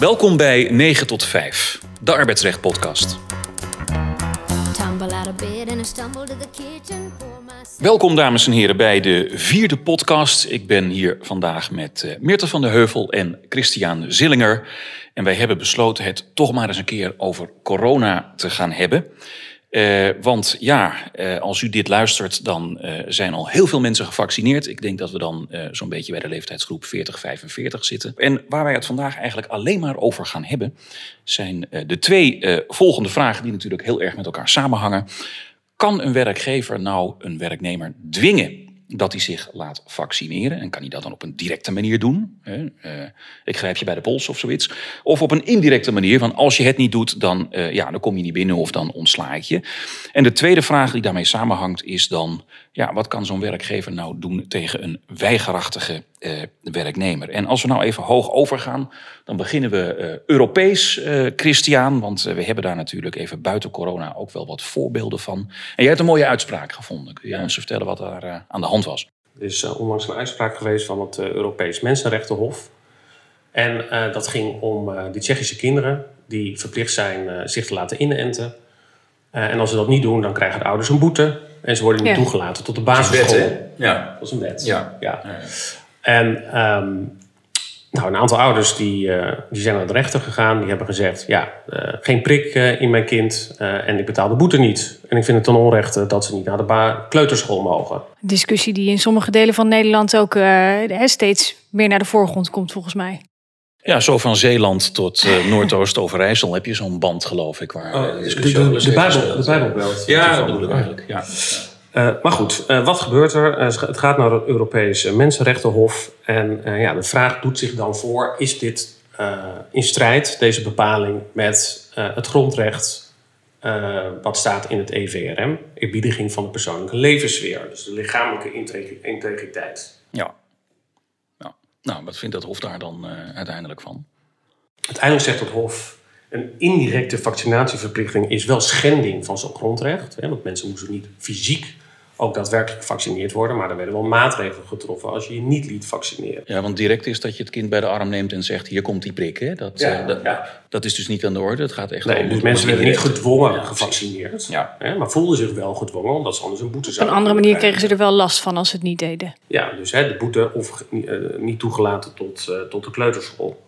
Welkom bij 9 tot 5, de arbeidsrecht podcast. Welkom dames en heren bij de vierde podcast. Ik ben hier vandaag met eh, Meerte van der Heuvel en Christian Zillinger. En wij hebben besloten het toch maar eens een keer over corona te gaan hebben. Eh, want ja, eh, als u dit luistert, dan eh, zijn al heel veel mensen gevaccineerd. Ik denk dat we dan zo'n beetje bij de leeftijdsgroep 40-45 zitten. En waar wij het vandaag eigenlijk alleen maar over gaan hebben, zijn de twee volgende vragen die natuurlijk heel erg met elkaar samenhangen. Kan een werkgever nou een werknemer dwingen dat hij zich laat vaccineren? En kan hij dat dan op een directe manier doen? Hè? Eh, ik grijp je bij de pols of zoiets. Of op een indirecte manier, van als je het niet doet, dan, eh, ja, dan kom je niet binnen of dan ontsla ik je. En de tweede vraag die daarmee samenhangt is dan... Ja, wat kan zo'n werkgever nou doen tegen een weigerachtige eh, werknemer? En als we nou even hoog overgaan, dan beginnen we eh, Europees, eh, Christian. Want eh, we hebben daar natuurlijk even buiten corona ook wel wat voorbeelden van. En jij hebt een mooie uitspraak gevonden. Kun jij ons vertellen wat daar eh, aan de hand was? Er is eh, onlangs een uitspraak geweest van het eh, Europees Mensenrechtenhof. En dat ging om de Tsjechische kinderen die verplicht zijn zich te laten inenten. Eh, en als ze dat niet doen, dan krijgen de ouders een boete. En ze worden niet Ja. toegelaten tot de basisschool. Ja. Dat is een wet. Ja. ja. En ehm, nou, een aantal ouders die, eh, die zijn naar de rechter gegaan. Die hebben gezegd, ja, eh, geen prik eh, in mijn kind eh, en ik betaal de boete niet. En ik vind het ten onrechte dat ze niet naar de kleuterschool mogen. Een discussie die in sommige delen van Nederland ook eh, hè, steeds meer naar de voorgrond komt, volgens mij. Ja, zo van Zeeland tot eh, Noordoost-Overijssel heb je zo'n band, geloof ik. Waar, eh, de, de, de, Bijbel, de Bijbelbelt. Ja, dat bedoel ik eigenlijk. Ja. Eh, maar goed, eh, wat gebeurt er? Het gaat naar het Europese Mensenrechtenhof. En eh, ja, de vraag doet zich dan voor: is dit eh, in strijd, deze bepaling, met eh, het grondrecht eh, wat staat in het EVRM? Eerbiediging van de persoonlijke levenssfeer, dus de lichamelijke integri- integriteit. Ja. Nou, wat vindt dat Hof daar dan eh, uiteindelijk van? Uiteindelijk zegt het Hof. Een indirecte vaccinatieverplichting is wel schending van zo'n grondrecht. Hè, want mensen moesten niet fysiek ook daadwerkelijk gevaccineerd worden. Maar er werden wel maatregelen getroffen als je je niet liet vaccineren. Ja, want direct is dat je het kind bij de arm neemt en zegt: hier komt die prik. Hè? Dat, Ja, eh, dat, ja. dat is dus niet aan de orde. Het gaat echt Nee, om- dus mensen werden niet gedwongen Ja, gevaccineerd. Ja. Hè, maar voelden zich wel gedwongen, omdat ze anders een boete Op een zouden andere manier kregen ze er wel last van als ze het niet deden. Ja, dus hè, de boete of eh, niet toegelaten tot, eh, tot de kleuterschool.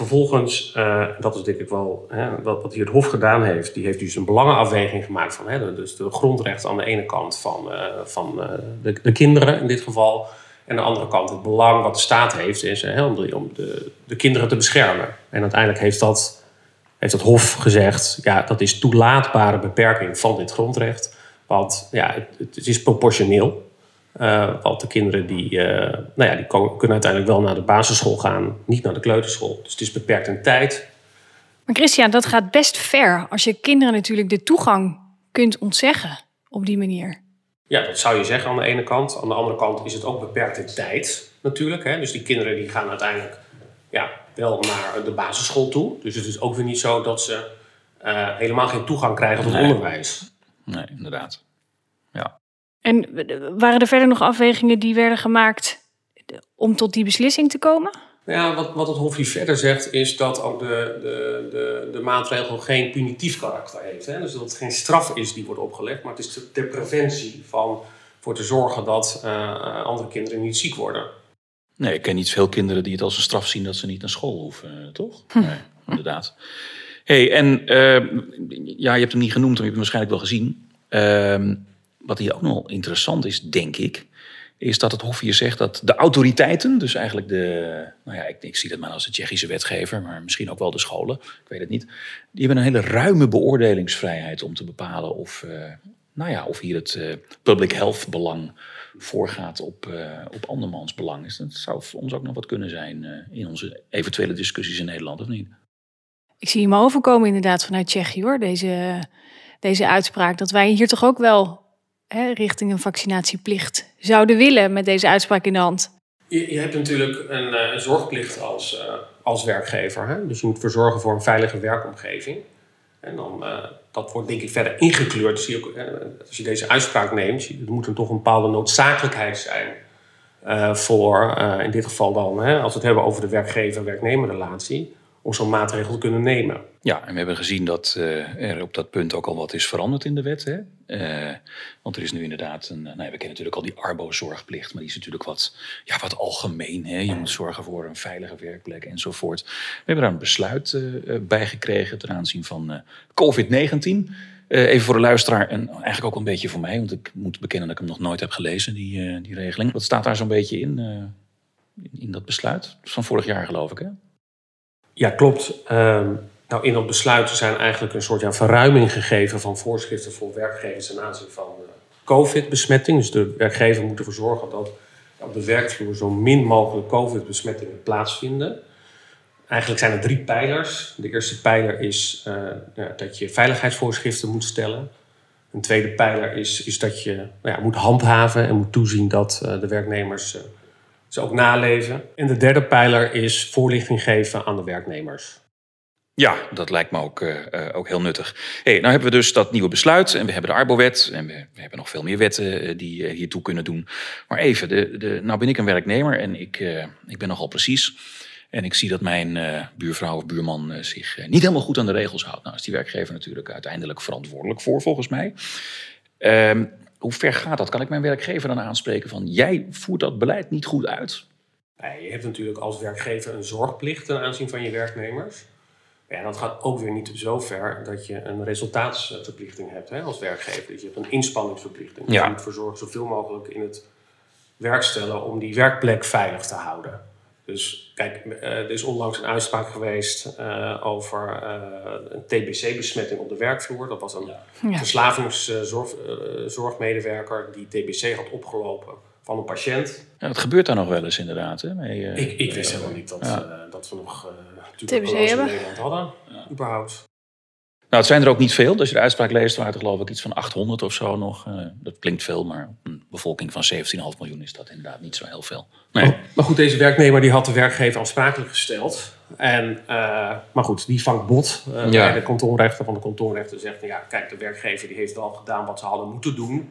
Vervolgens, eh, dat is denk ik wel hè, wat, wat hier het Hof gedaan heeft. Die heeft dus een belangenafweging gemaakt van hè, dus de grondrechten aan de ene kant van, eh, van eh, de, de kinderen in dit geval. En aan de andere kant het belang wat de staat heeft is hè, om, de, om de, de kinderen te beschermen. En uiteindelijk heeft dat, heeft het Hof gezegd, ja, dat is toelaatbare beperking van dit grondrecht. Want ja, het, het is proportioneel. Eh, want de kinderen die, eh, nou ja, die kunnen uiteindelijk wel naar de basisschool gaan, niet naar de kleuterschool. Dus het is beperkt in tijd. Maar Christian, dat gaat best ver als je kinderen natuurlijk de toegang kunt ontzeggen op die manier. Ja, dat zou je zeggen aan de ene kant. Aan de andere kant is het ook beperkt in tijd natuurlijk. Hè? Dus die kinderen die gaan uiteindelijk ja, wel naar de basisschool toe. Dus het is ook weer niet zo dat ze eh, helemaal geen toegang krijgen tot Nee. onderwijs. Nee, inderdaad. En waren er verder nog afwegingen die werden gemaakt om tot die beslissing te komen? Ja, wat, wat het Hof hier verder zegt, is dat ook de, de, de, de maatregel geen punitief karakter heeft. Hè? Dus dat het geen straf is die wordt opgelegd, maar het is ter preventie van voor te zorgen dat eh, andere kinderen niet ziek worden. Nee, ik ken niet veel kinderen die het als een straf zien dat ze niet naar school hoeven, eh, toch? Nee, inderdaad. hey, en eh, ja, je hebt hem niet genoemd, maar je hebt hem waarschijnlijk wel gezien. Ehm, wat hier ook nog interessant is, denk ik, is dat het Hof hier zegt dat de autoriteiten, dus eigenlijk de, nou ja, ik, ik zie dat maar als de Tsjechische wetgever, maar misschien ook wel de scholen, ik weet het niet, die hebben een hele ruime beoordelingsvrijheid om te bepalen of, eh, nou ja, of hier het eh, public health belang voorgaat op, eh, op andermans belang. Dus dat zou voor ons ook nog wat kunnen zijn in onze eventuele discussies in Nederland, of niet? Ik zie hem overkomen inderdaad vanuit Tsjechië hoor, deze, deze uitspraak. Dat wij hier toch ook wel richting een vaccinatieplicht zouden willen met deze uitspraak in de hand. Je, hebt natuurlijk een, eh, zorgplicht als, eh, als werkgever. Hè? Dus je moet ervoor zorgen voor een veilige werkomgeving. En dan, eh, dat wordt denk ik verder ingekleurd. Ook, als je deze uitspraak neemt, er moet een, toch een bepaalde noodzakelijkheid zijn. voor, in dit geval dan, hè, als we het hebben over de werkgever-werknemerrelatie. Om zo'n maatregel te kunnen nemen. Ja, en we hebben gezien dat uh, er op dat punt ook al wat is veranderd in de wet. Hè? Uh, want er is nu inderdaad een. Nou, we kennen natuurlijk al die Arbo-zorgplicht, maar die is natuurlijk wat, ja, wat algemeen. Hè? Je moet zorgen voor een veilige werkplek enzovoort. We hebben daar een besluit uh, bij gekregen ten aanzien van COVID-19. even voor de luisteraar en eigenlijk ook een beetje voor mij, want ik moet bekennen dat ik hem nog nooit heb gelezen, die, die regeling. Wat staat daar zo'n beetje in, in dat besluit? Van vorig jaar, geloof ik. Hè? Ja, klopt. Um, nou, in dat besluit zijn eigenlijk een soort ja, verruiming gegeven van voorschriften voor werkgevers ten aanzien van uh, COVID-besmetting. Dus de werkgever moet ervoor zorgen dat op de werkvloer zo min mogelijk COVID-besmettingen plaatsvinden. Eigenlijk zijn er drie pijlers. De eerste pijler is ja, dat je veiligheidsvoorschriften moet stellen. Een tweede pijler is, is dat je nou ja, moet handhaven en moet toezien dat uh, de werknemers ze ook naleven. En de derde pijler is voorlichting geven aan de werknemers. Ja, dat lijkt me ook, uh, ook heel nuttig. Hey, nou hebben we dus dat nieuwe besluit en we hebben de Arbowet en we, we hebben nog veel meer wetten uh, die uh, hiertoe kunnen doen. Maar even, de, de, nou ben ik een werknemer en ik, ik ben nogal precies. En ik zie dat mijn buurvrouw of buurman zich niet helemaal goed aan de regels houdt. Nou is die werkgever natuurlijk uiteindelijk verantwoordelijk voor, volgens mij. Ehm, hoe ver gaat dat? Kan ik mijn werkgever dan aanspreken van jij voert dat beleid niet goed uit? Je hebt natuurlijk als werkgever een zorgplicht ten aanzien van je werknemers. Ja, dat gaat ook weer niet zo ver dat je een resultaatsverplichting hebt hè, als werkgever. Dus je hebt een inspanningsverplichting. Ja. Je moet ervoor zorgen zoveel mogelijk in het werk stellen om die werkplek veilig te houden. Dus kijk, er is onlangs een uitspraak geweest uh, over uh, een TBC-besmetting op de werkvloer. Dat was een ja. verslavingszorgmedewerker die TBC had opgelopen van een patiënt. Ja, dat gebeurt daar nog wel eens inderdaad. Hè? Mee, uh, ik, ik wist helemaal niet dat, ja. dat we nog TBC hebben. in Nederland hadden, ja. überhaupt. Nou, het zijn er ook niet veel. Als je de uitspraak leest, waren er geloof ik iets van 800 of zo nog. Uh, dat klinkt veel, maar een bevolking van 17,5 miljoen is dat inderdaad niet zo heel veel. Nee. Oh, maar goed, deze werknemer die had de werkgever aansprakelijk gesteld. En, uh, maar goed, die vangt bot uh, ja. bij de kantonrechter van de kantonrechter. Zegt, ja, kijk, de werkgever die heeft wel gedaan wat ze hadden moeten doen.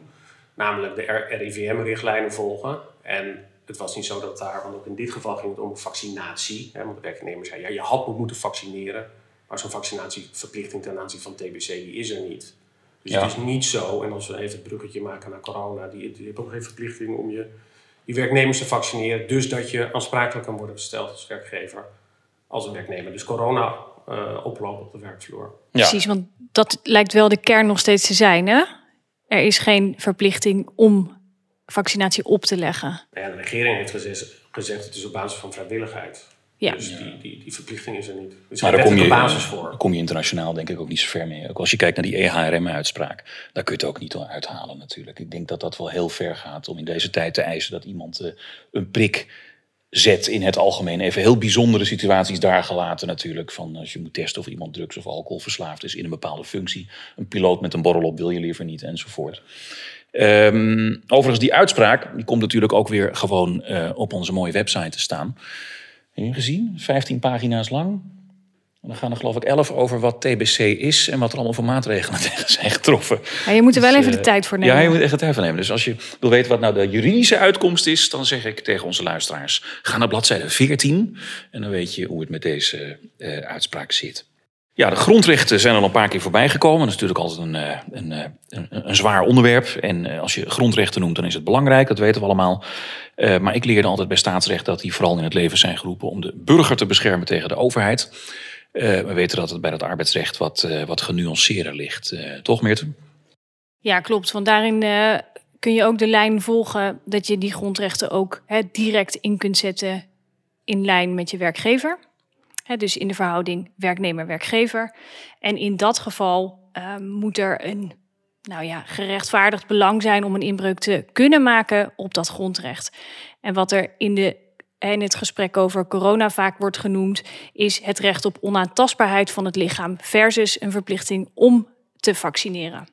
Namelijk de RIVM-richtlijnen volgen. En het was niet zo dat daar, want ook in dit geval ging het om vaccinatie. Hè, want de werknemer zei, ja, je had moeten vaccineren. Maar zo'n vaccinatieverplichting ten aanzien van TBC, die is er niet. Dus ja. het is niet zo, en als we even het bruggetje maken naar corona, die, die heeft ook geen verplichting om je, die werknemers te vaccineren. Dus dat je aansprakelijk kan worden gesteld als werkgever, als een werknemer. Dus corona uh, oplopen op de werkvloer. Ja. Precies, want dat lijkt wel de kern nog steeds te zijn, hè? Er is geen verplichting om vaccinatie op te leggen. Ja, de regering heeft gezegd, gezegd het is op basis van vrijwilligheid. Ja. Dus die, die, die verplichting is er niet. Dus maar daar kom je, basis voor. kom je internationaal denk ik ook niet zo ver mee. Ook als je kijkt naar die EHRM-uitspraak, daar kun je het ook niet uithalen natuurlijk. Ik denk dat dat wel heel ver gaat om in deze tijd te eisen dat iemand uh, een prik zet in het algemeen. Even heel bijzondere situaties daar gelaten natuurlijk. Van als je moet testen of iemand drugs of alcohol verslaafd is in een bepaalde functie. Een piloot met een borrel op wil je liever niet enzovoort. Um, overigens, die uitspraak die komt natuurlijk ook weer gewoon uh, op onze mooie website te staan. Gezien? 15 pagina's lang. En dan gaan er geloof ik 11 over wat TBC is en wat er allemaal voor maatregelen tegen zijn getroffen. Ja, je moet er wel dus, even de tijd voor nemen. Ja, je moet echt de tijd voor nemen. Dus als je wil weten wat nou de juridische uitkomst is, dan zeg ik tegen onze luisteraars: ga naar bladzijde 14 en dan weet je hoe het met deze uh, uitspraak zit. Ja, de grondrechten zijn al een paar keer voorbij gekomen. Dat is natuurlijk altijd een, eh, een, eh, een, een zwaar onderwerp. En eh, als je grondrechten noemt, dan is het belangrijk. Dat weten we allemaal. Maar ik leerde altijd bij staatsrecht dat die vooral in het leven zijn geroepen om de burger te beschermen tegen de overheid. We weten dat het bij dat arbeidsrecht wat, wat genuanceerder ligt. toch, Meerte? Ja, klopt. Want daarin kun je ook de lijn volgen dat je die grondrechten ook hè, direct in kunt zetten in lijn met je werkgever dus in de verhouding werknemer-werkgever. En in dat geval uh, moet er een nou ja, gerechtvaardigd belang zijn om een inbreuk te kunnen maken op dat grondrecht. En wat er in, de, in het gesprek over corona vaak wordt genoemd, is het recht op onaantastbaarheid van het lichaam versus een verplichting om te vaccineren.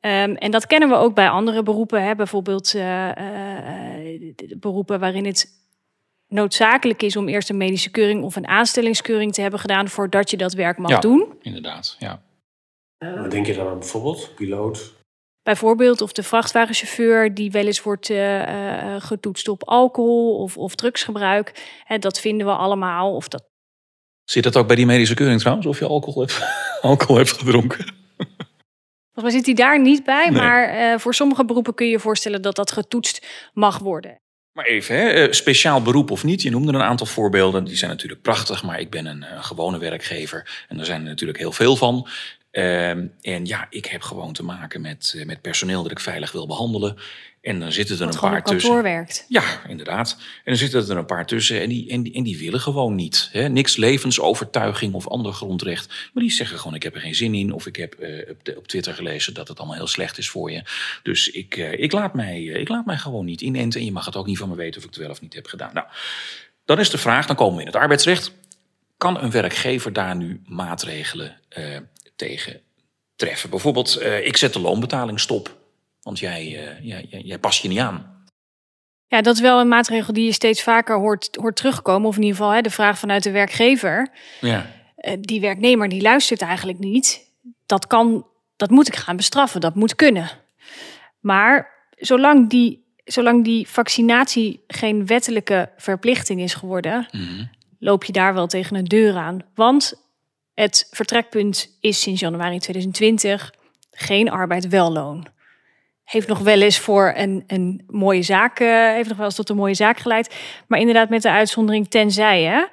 Um, en dat kennen we ook bij andere beroepen, hè? bijvoorbeeld uh, uh, beroepen waarin het noodzakelijk is om eerst een medische keuring of een aanstellingskeuring te hebben gedaan voordat je dat werk mag ja, doen. Inderdaad, ja. Wat denk je dan aan bijvoorbeeld? Piloot? Bijvoorbeeld of de vrachtwagenchauffeur die wel eens wordt uh, uh, getoetst op alcohol of, of drugsgebruik. Hè, dat vinden we allemaal. Of dat Zit dat ook bij die medische keuring trouwens? Of je alcohol hebt, alcohol hebt gedronken? Volgens mij zit hij daar niet bij, Nee. maar eh, voor sommige beroepen kun je je voorstellen dat dat getoetst mag worden. Maar even, hè, eh, speciaal beroep of niet. Je noemde een aantal voorbeelden. Die zijn natuurlijk prachtig, maar ik ben een, eh, gewone werkgever. En er zijn er natuurlijk heel veel van. Ehm, en ja, ik heb gewoon te maken met, eh, met personeel dat ik veilig wil behandelen. En dan zitten er een paar tussen. werkt. Ja, inderdaad. En dan zitten er een paar tussen en die, en die, en die willen gewoon niet. Hè? Niks levensovertuiging of ander grondrecht. Maar die zeggen gewoon, ik heb er geen zin in. Of ik heb eh, op, de- op Twitter gelezen dat het allemaal heel slecht is voor je. Dus ik, eh, ik, laat mij, ik laat mij gewoon niet inenten. En je mag het ook niet van me weten of ik het wel of niet heb gedaan. Nou, dan is de vraag, dan komen we in het arbeidsrecht. Kan een werkgever daar nu maatregelen tegen treffen? Bijvoorbeeld, eh, ik zet de loonbetaling stop. Want jij, eh, jij, jij, jij past je niet aan. Ja, dat is wel een maatregel die je steeds vaker hoort, hoort terugkomen. Of in ieder geval hè, de vraag vanuit de werkgever. Ja. Eh, die werknemer die luistert eigenlijk niet. Dat kan, dat moet ik gaan bestraffen. Dat moet kunnen. Maar zolang die, zolang die vaccinatie geen wettelijke verplichting is geworden, Mhm. loop je daar wel tegen een deur aan. Want het vertrekpunt is sinds januari 2020 geen arbeid wel loon. Heeft nog wel eens voor een, een mooie zaak, eh, heeft nog wel eens tot een mooie zaak geleid. Maar inderdaad met de uitzondering tenzij, hè,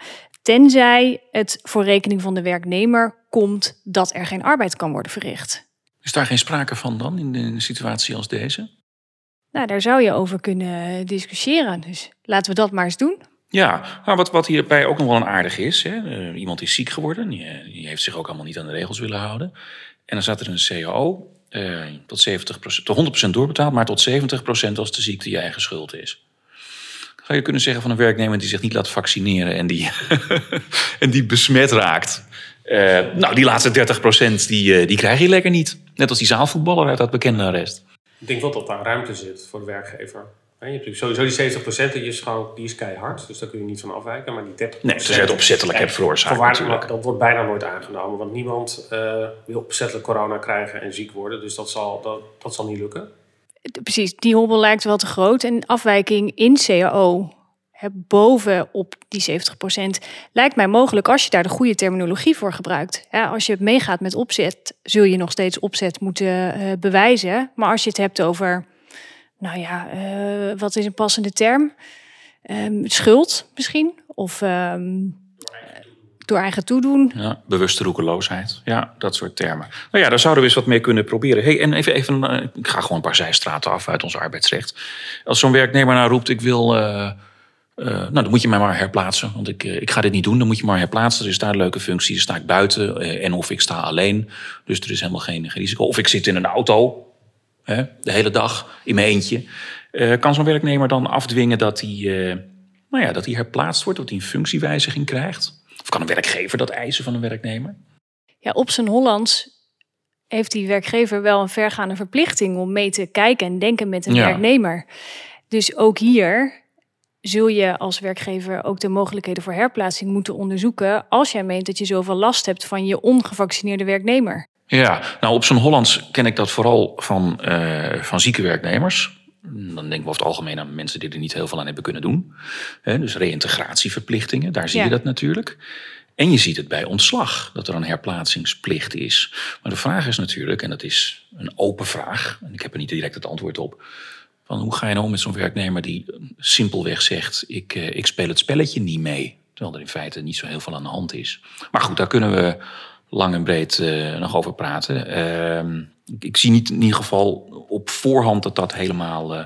tenzij het voor rekening van de werknemer komt dat er geen arbeid kan worden verricht. Is daar geen sprake van dan in een situatie als deze? Nou, daar zou je over kunnen discussiëren. Dus laten we dat maar eens doen. Ja, maar wat, wat hierbij ook nog wel een aardig is. Hè? eh, iemand is ziek geworden, die, eh, die heeft zich ook allemaal niet aan de regels willen houden. En dan staat er een CAO eh, tot, 70%, tot 100% doorbetaald, maar tot 70% als de ziekte je eigen schuld is. Zou je kunnen zeggen van een werknemer die zich niet laat vaccineren en die, en die besmet raakt. Eh, nou, die laatste 30% die, die krijg je lekker niet. Net als die zaalvoetballer uit dat bekende arrest. Ik denk wel dat daar ruimte zit voor de werkgever. Je hebt natuurlijk sowieso die 70% die is, gewoon, die is keihard, dus daar kun je niet van afwijken. Maar die 30%... Nee, ze het opzettelijk hebt veroorzaakt natuurlijk. Dat wordt bijna nooit aangenomen, want niemand eh, wil opzettelijk corona krijgen en ziek worden. Dus dat zal, dat, dat zal niet lukken. Precies, die hobbel lijkt wel te groot. En afwijking in CAO hè, bovenop die 70% lijkt mij mogelijk als je daar de goede terminologie voor gebruikt. Hè, als je meegaat met opzet, zul je nog steeds opzet moeten eh, bewijzen. Maar als je het hebt over, nou ja, eh, wat is een passende term? Ehm, schuld misschien? Of ehm, door eigen toedoen? Ja, bewuste roekeloosheid. Ja, dat soort termen. Nou ja, daar zouden we eens wat mee kunnen proberen. Hey, en even, even eh, ik ga gewoon een paar zijstraten af uit ons arbeidsrecht. Als zo'n werknemer nou roept, ik wil... eh, nou, dan moet je mij maar herplaatsen. Want ik, ik ga dit niet doen. Dan moet je maar herplaatsen. Er is daar leuke functie. Dan sta ik buiten. en of ik sta alleen. Dus er is helemaal geen risico. Of ik zit in een auto. Hè, de hele dag in mijn eentje. Eh, kan zo'n werknemer dan afdwingen dat hij, eh, nou ja, dat hij herplaatst wordt? Dat hij een functiewijziging krijgt? Of kan een werkgever dat eisen van een werknemer? Ja, op zijn Hollands heeft die werkgever wel een vergaande verplichting om mee te kijken en denken met een Ja. werknemer. Dus ook hier zul je als werkgever ook de mogelijkheden voor herplaatsing moeten onderzoeken als jij meent dat je zoveel last hebt van je ongevaccineerde werknemer. Ja, nou op zijn Hollands ken ik dat vooral van, eh, van zieke werknemers. Dan denken we over het algemeen aan mensen die er niet heel veel aan hebben kunnen doen. Dus reïntegratieverplichtingen, daar zie Ja. je dat natuurlijk. En je ziet het bij ontslag, dat er een herplaatsingsplicht is. Maar de vraag is natuurlijk, en dat is een open vraag... en ik heb er niet direct het antwoord op... Van hoe ga je nou om met zo'n werknemer die simpelweg zegt... Ik, eh, ik speel het spelletje niet mee. Terwijl er in feite niet zo heel veel aan de hand is. Maar goed, daar kunnen we lang en breed eh, nog over praten. Ehm, ik, ik zie niet in ieder geval op voorhand dat dat helemaal, eh,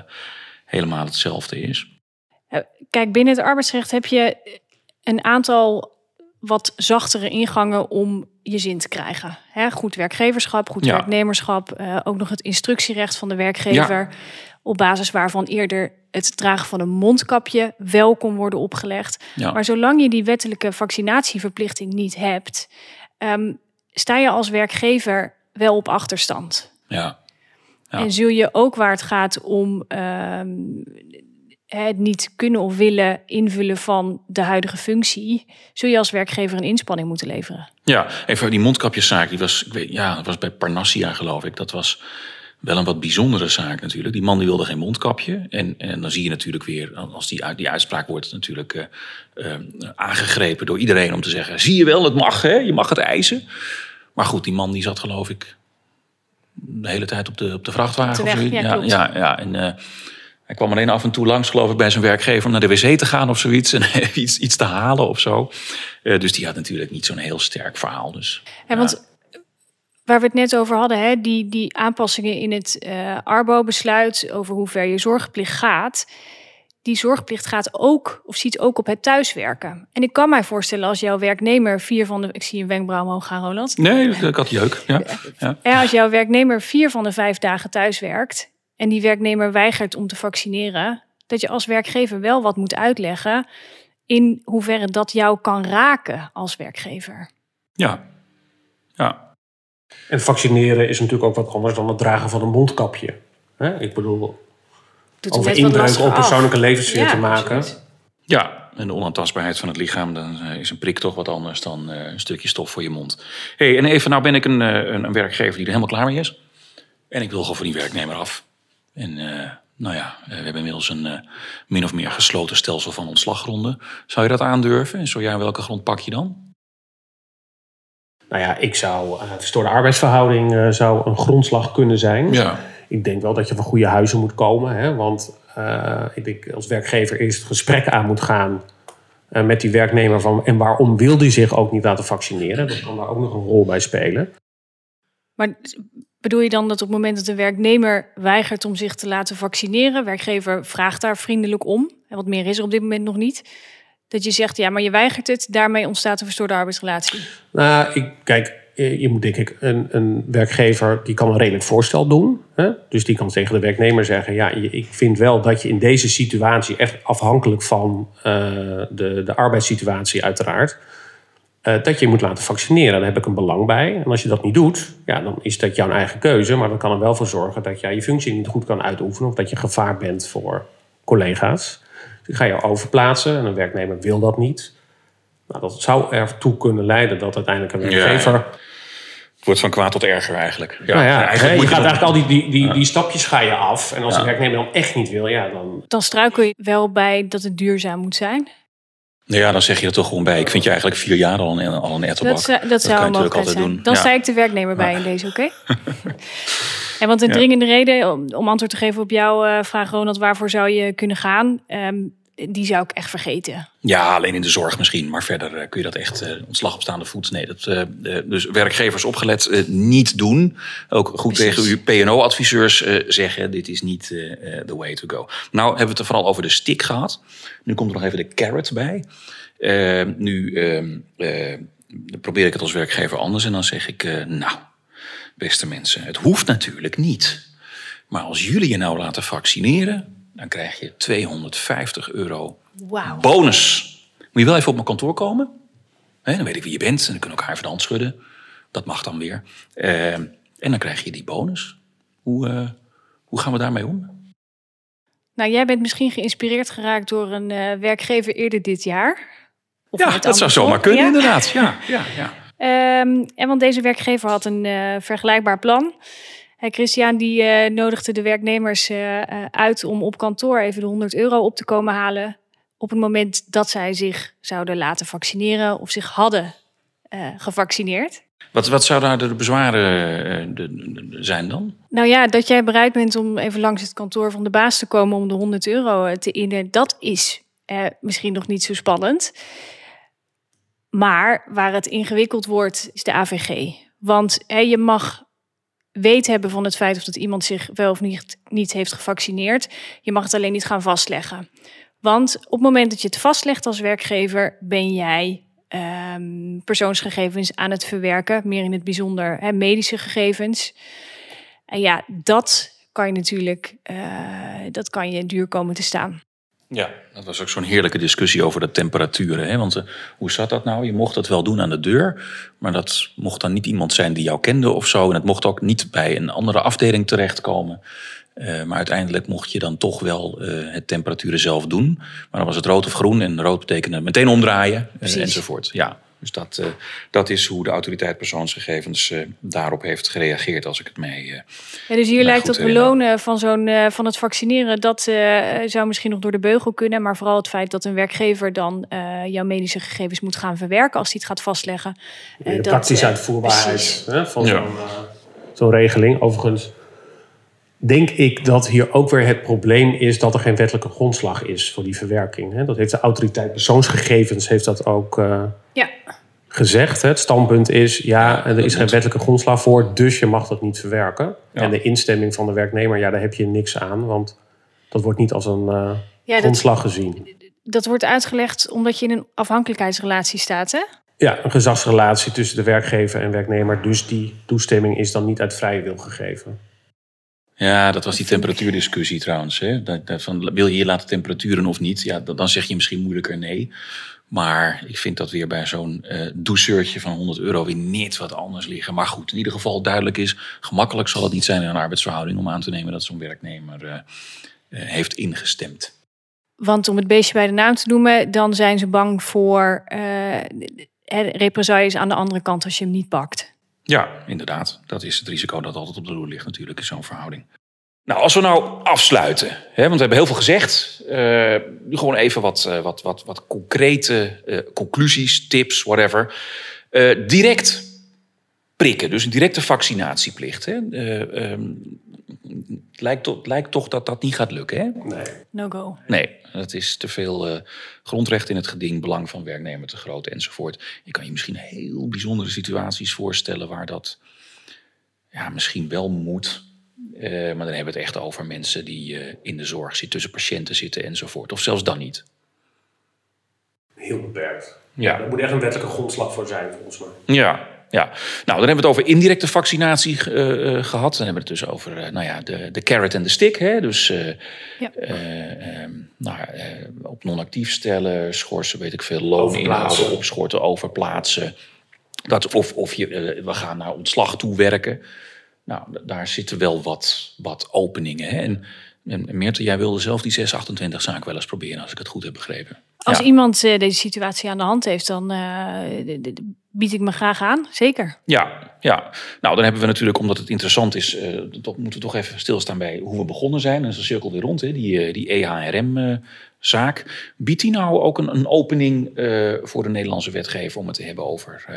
helemaal hetzelfde is. Kijk, binnen het arbeidsrecht heb je een aantal wat zachtere ingangen om je zin te krijgen. Hè, goed werkgeverschap, goed Ja. werknemerschap, eh, ook nog het instructierecht van de werkgever, op basis waarvan eerder het dragen van een mondkapje wel kon worden opgelegd. Ja. Maar zolang je die wettelijke vaccinatieverplichting niet hebt, ehm, sta je als werkgever wel op achterstand. Ja, Ja. En zul je ook waar het gaat om ehm, het niet kunnen of willen invullen van de huidige functie, zul je als werkgever een inspanning moeten leveren. ja even die mondkapjeszaak. Die was, ik weet, ja, dat was bij Parnassia geloof ik. Dat was Wel een wat bijzondere zaak natuurlijk. Die man die wilde geen mondkapje. En, en dan zie je natuurlijk weer, als die, uit- die uitspraak wordt natuurlijk eh, eh, aangegrepen door iedereen om te zeggen: zie je wel, het mag, hè? je mag het eisen. Maar goed, die man die zat geloof ik de hele tijd op de, op de vrachtwagen. Op de of weg, ja, klopt. ja, ja, en eh, hij kwam alleen af en toe langs, geloof ik, bij zijn werkgever om naar de wc te gaan of zoiets. En iets, iets te halen of zo. Dus die had natuurlijk niet zo'n heel sterk verhaal. Dus Ja, want waar we het net over hadden, hè, die, die aanpassingen in het eh, Arbo-besluit over hoe ver je zorgplicht gaat. Die zorgplicht gaat ook, of ziet ook op het thuiswerken. En ik kan mij voorstellen als jouw werknemer vier van de. Ik zie een wenkbrauw omhoog gaan, Roland. nee, ik had jeuk. Ja. Ja. Ja, als jouw werknemer vier van de vijf dagen thuis werkt. en die werknemer weigert om te vaccineren. dat je als werkgever wel wat moet uitleggen. in hoeverre dat jou kan raken als werkgever. ja. ja. En vaccineren is natuurlijk ook wat anders dan het dragen van een mondkapje. Hè? Ik bedoel, Doet over inbreuk op persoonlijke levenssfeer Ja, te maken. Ja, en de onaantastbaarheid van het lichaam, dan eh, is een prik toch wat anders dan eh, een stukje stof voor je mond. hey, en even, nou ben ik een, eh, een, een werkgever die er helemaal klaar mee is. En ik wil gewoon van die werknemer af. En eh, nou ja, we hebben inmiddels een eh, min of meer gesloten stelsel van ontslaggronden. Zou je dat aandurven? En zo ja, welke grond pak je dan? Nou ja, ik zou, eh verstoorde arbeidsverhouding eh, zou een grondslag kunnen zijn. Ja. Ik denk wel dat je van goede huizen moet komen. Hè? Want eh, ik denk als werkgever eerst het gesprek aan moet gaan eh, met die werknemer. Van, en waarom wil die zich ook niet laten vaccineren? Dat kan daar ook nog een rol bij spelen. Maar bedoel je dan dat op het moment dat de werknemer weigert om zich te laten vaccineren, werkgever vraagt daar vriendelijk om, en wat meer is er op dit moment nog niet, dat je zegt ja, maar je weigert het, daarmee ontstaat een verstoorde arbeidsrelatie. Nou, ik, kijk, eh, je moet denk ik, een, een werkgever die kan een redelijk voorstel doen. Hè? Dus die kan tegen de werknemer zeggen, ja, ik vind wel dat je in deze situatie, echt afhankelijk van eh, de, de arbeidssituatie uiteraard, eh, dat je je moet laten vaccineren. Daar heb ik een belang bij. En als je dat niet doet, ja, dan is dat jouw eigen keuze. Maar dat kan er wel voor zorgen dat jij je functie niet goed kan uitoefenen. Of dat je gevaar bent voor collega's. Dus ik ga je overplaatsen en een werknemer wil dat niet. Nou, dat zou ertoe kunnen leiden dat uiteindelijk een werkgever... ja. Het wordt van kwaad tot erger eigenlijk. Ja, nou ja, hè, je moet gaat eigenlijk al die, die, die, die stapjes ga je af. En als Ja. de werknemer dan echt niet wil, ja, dan... Dan struikel je wel bij dat het duurzaam moet zijn. Nou ja, dan zeg je er toch gewoon bij. Ik vind je eigenlijk vier jaar al een, al een. Dat, zou- dat kan zou je natuurlijk altijd zijn. doen. Dan Ja. sta ik de werknemer bij in deze, oké? en want een dringende reden, om, om antwoord te geven op jouw eh, vraag, Ronald, waarvoor zou je kunnen gaan? Ehm, die zou ik echt vergeten. Ja, alleen in de zorg misschien. Maar verder eh, kun je dat echt eh, ontslag op staande voet. Nee, dat, eh, dus werkgevers opgelet eh, niet doen. Ook goed Precies. tegen uw PNO-adviseurs eh, zeggen: dit is niet eh, eh, the way to go. Nou hebben we het er vooral over de stick gehad. Nu komt er nog even de carrot bij. Eh, nu ehm, eh, probeer ik het als werkgever anders. En dan zeg ik: eh, Nou, beste mensen, het hoeft natuurlijk niet. Maar als jullie je nou laten vaccineren, dan krijg je 250 euro bonus. Moet je wel even op mijn kantoor komen. Hè, dan weet ik wie je bent en dan kunnen we elkaar even de hand schudden. Dat mag dan weer. Eh, en dan krijg je die bonus. Hoe, eh, hoe gaan we daarmee om? Nou, jij bent misschien geïnspireerd geraakt door een eh, werkgever eerder dit jaar. Of Ja, dat zou zomaar kunnen Ja. inderdaad. Ja, ja, ja. Ehm, en want deze werkgever had een vergelijkbaar plan. Christian die eh, nodigde de werknemers eh, eh, uit om op kantoor even de 100 euro op te komen halen. Op het moment dat zij zich zouden laten vaccineren of zich hadden gevaccineerd. Wat, wat zou daar de bezwaren de- zijn dan? Nou ja, dat jij bereid bent om even langs het kantoor van de baas te komen om de 100 euro te innen, dat is misschien nog niet zo spannend. Maar waar het ingewikkeld wordt, is de AVG. Want hè, je mag weet hebben van het feit of dat iemand zich wel of niet, niet heeft gevaccineerd. Je mag het alleen niet gaan vastleggen. Want op het moment dat je het vastlegt als werkgever, ben jij ehm, persoonsgegevens aan het verwerken. Meer in het bijzonder medische gegevens. En ja, dat kan je natuurlijk eh, dat kan je duur komen te staan. Ja, dat was ook zo'n heerlijke discussie over de temperaturen. Hè? Want eh, hoe zat dat nou? Je mocht het wel doen aan de deur, maar dat mocht dan niet iemand zijn die jou kende of zo. En het mocht ook niet bij een andere afdeling terechtkomen. Eh, maar uiteindelijk mocht je dan toch wel eh, het temperaturen zelf doen. Maar dan was het rood of groen en rood betekende meteen omdraaien enzovoort. Ja, Dus dat, eh, dat is hoe de autoriteit persoonsgegevens eh, daarop heeft gereageerd, als ik het mij. eh, Ja, dus hier lijkt dat eh, belonen van, zo'n, eh, van het vaccineren, dat eh, zou misschien nog door de beugel kunnen. Maar vooral het feit dat een werkgever dan eh, jouw medische gegevens moet gaan verwerken als hij het gaat vastleggen. eh, de dat, praktische uitvoerbaarheid hè, van Ja. zo'n eh, zo'n regeling. Overigens denk ik dat hier ook weer het probleem is dat er geen wettelijke grondslag is voor die verwerking. Hè. Dat heeft de autoriteit persoonsgegevens heeft dat ook eh, Ja, gezegd. Hè. Het standpunt is, ja, er dat is geen wettelijke grondslag voor, dus je mag dat niet verwerken. Ja. En de instemming van de werknemer, ja, daar heb je niks aan, want dat wordt niet als een eh, ja dat, grondslag gezien. dat wordt uitgelegd omdat je in een afhankelijkheidsrelatie staat. Hè? Ja, een gezagsrelatie tussen de werkgever en werknemer, dus die toestemming is dan niet uit vrije wil gegeven. Ja, dat was die temperatuurdiscussie trouwens. Hè? Dat, van, wil je hier laten temperaturen of niet? Ja, dan zeg je misschien moeilijker nee. Maar ik vind dat weer bij zo'n eh douceurtje van 100 euro weer net wat anders liggen. Maar goed, in ieder geval duidelijk is, gemakkelijk zal het niet zijn in een arbeidsverhouding om aan te nemen dat zo'n werknemer eh, eh, heeft ingestemd. Want om het beestje bij de naam te noemen, dan zijn ze bang voor represailles aan de andere kant als je hem niet pakt. Ja, inderdaad. Dat is het risico dat altijd op de loer ligt natuurlijk in zo'n verhouding. Nou, als we nou afsluiten, hè, want we hebben heel veel gezegd. eh, nu gewoon even wat, eh, wat, wat, wat concrete eh, conclusies, tips, whatever. Direct prikken, dus een directe vaccinatieplicht. Hè. Eh, ehm, lijkt to- lijkt toch dat dat niet gaat lukken, hè? Nee. No go. Nee, het is te veel eh, grondrecht in het geding, belang van werknemer te groot enzovoort. Je kan je misschien heel bijzondere situaties voorstellen waar dat ja, misschien wel moet. Eh, maar dan hebben we het echt over mensen die eh, in de zorg zitten, tussen patiënten zitten enzovoort. Of zelfs dan niet. Heel beperkt. Ja. Er moet echt een wettelijke grondslag voor zijn, volgens mij. Ja, ja. Nou, dan hebben we het over indirecte vaccinatie eh, eh, gehad. Dan hebben we het dus over eh, nou ja, de, de carrot en de stick. Hè? Dus eh, Ja. eh, ehm, nou, op non-actief stellen, schorsen, weet ik veel, loon inhouden, opschorten, overplaatsen. Dat, of of je, we gaan naar ontslag toewerken. Nou, d- daar zitten wel wat, wat openingen. Hè? En, en Meerte, jij wilde zelf die 628 zaak wel eens proberen, als ik het goed heb begrepen. Als Ja. iemand eh, deze situatie aan de hand heeft, dan eh, bied ik me graag aan. Zeker. Ja, ja. Nou, dan hebben we natuurlijk, omdat het interessant is, eh, toch, moeten we toch even stilstaan bij hoe we begonnen zijn. Is een cirkel weer rond, hè? die, eh, die EHRM-zaak. Biedt die nou ook een, een opening eh, voor de Nederlandse wetgever om het te hebben over eh,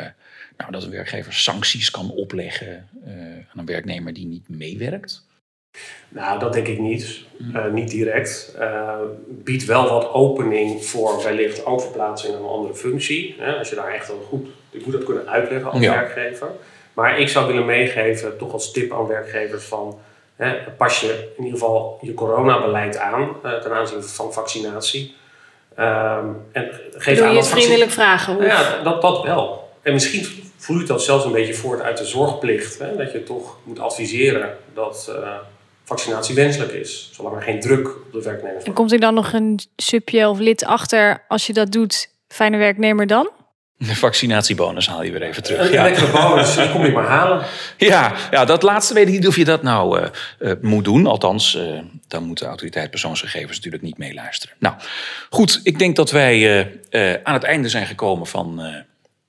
nou, dat een werkgever sancties kan opleggen eh, aan een werknemer die niet meewerkt? Nou, dat denk ik niet. Eh, niet direct. Eh, biedt wel wat opening voor wellicht overplaatsing naar een andere functie. Hè, als je daar echt wel goed... Ik moet dat kunnen uitleggen als Ja. werkgever. Maar ik zou willen meegeven, toch als tip aan werkgevers van... Hè, pas je in ieder geval je coronabeleid aan eh, ten aanzien van vaccinatie. Ehm, en geef Doe aan je dat het vriendelijk vragen? Hoe? Nou ja, dat, dat wel. En misschien vloeit dat zelfs een beetje voort uit de zorgplicht. Hè? Dat je toch moet adviseren dat eh, vaccinatie wenselijk is. Zolang er geen druk op de werknemers En wordt. komt er dan nog een subje of lid achter als je dat doet? Fijne werknemer dan? De vaccinatiebonus haal je weer even terug. Een Ja. lekkere bonus, die kom je maar halen. Ja, ja, dat laatste weet ik niet of je dat nou eh, eh, moet doen. Althans, eh, dan moet de autoriteit persoonsgegevens natuurlijk niet meeluisteren. Nou, goed. Ik denk dat wij eh, eh, aan het einde zijn gekomen van, eh,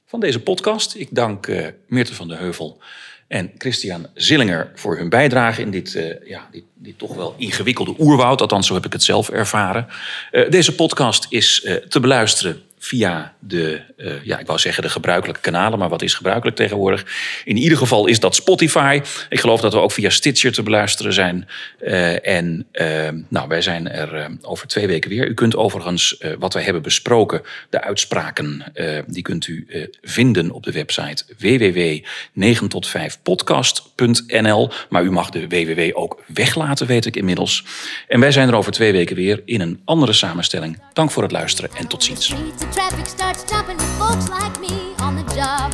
van deze podcast. Ik dank eh Meerte van de Heuvel en Christian Zillinger voor hun bijdrage in dit, eh, ja, dit, dit toch wel ingewikkelde oerwoud. Althans, zo heb ik het zelf ervaren. Eh, deze podcast is eh, te beluisteren via de, eh, ja, ik wou zeggen de gebruikelijke kanalen, maar wat is gebruikelijk tegenwoordig? In ieder geval is dat Spotify. Ik geloof dat we ook via Stitcher te beluisteren zijn. Eh, en eh, nou, wij zijn er eh, over twee weken weer. U kunt overigens wat wij hebben besproken, de uitspraken, die kunt u vinden op de website www.9tot5podcast.nl. Maar u mag de www ook weglaten, weet ik inmiddels. En wij zijn er over twee weken weer in een andere samenstelling. Dank voor het luisteren en tot ziens. Traffic starts jumping with folks like me on the job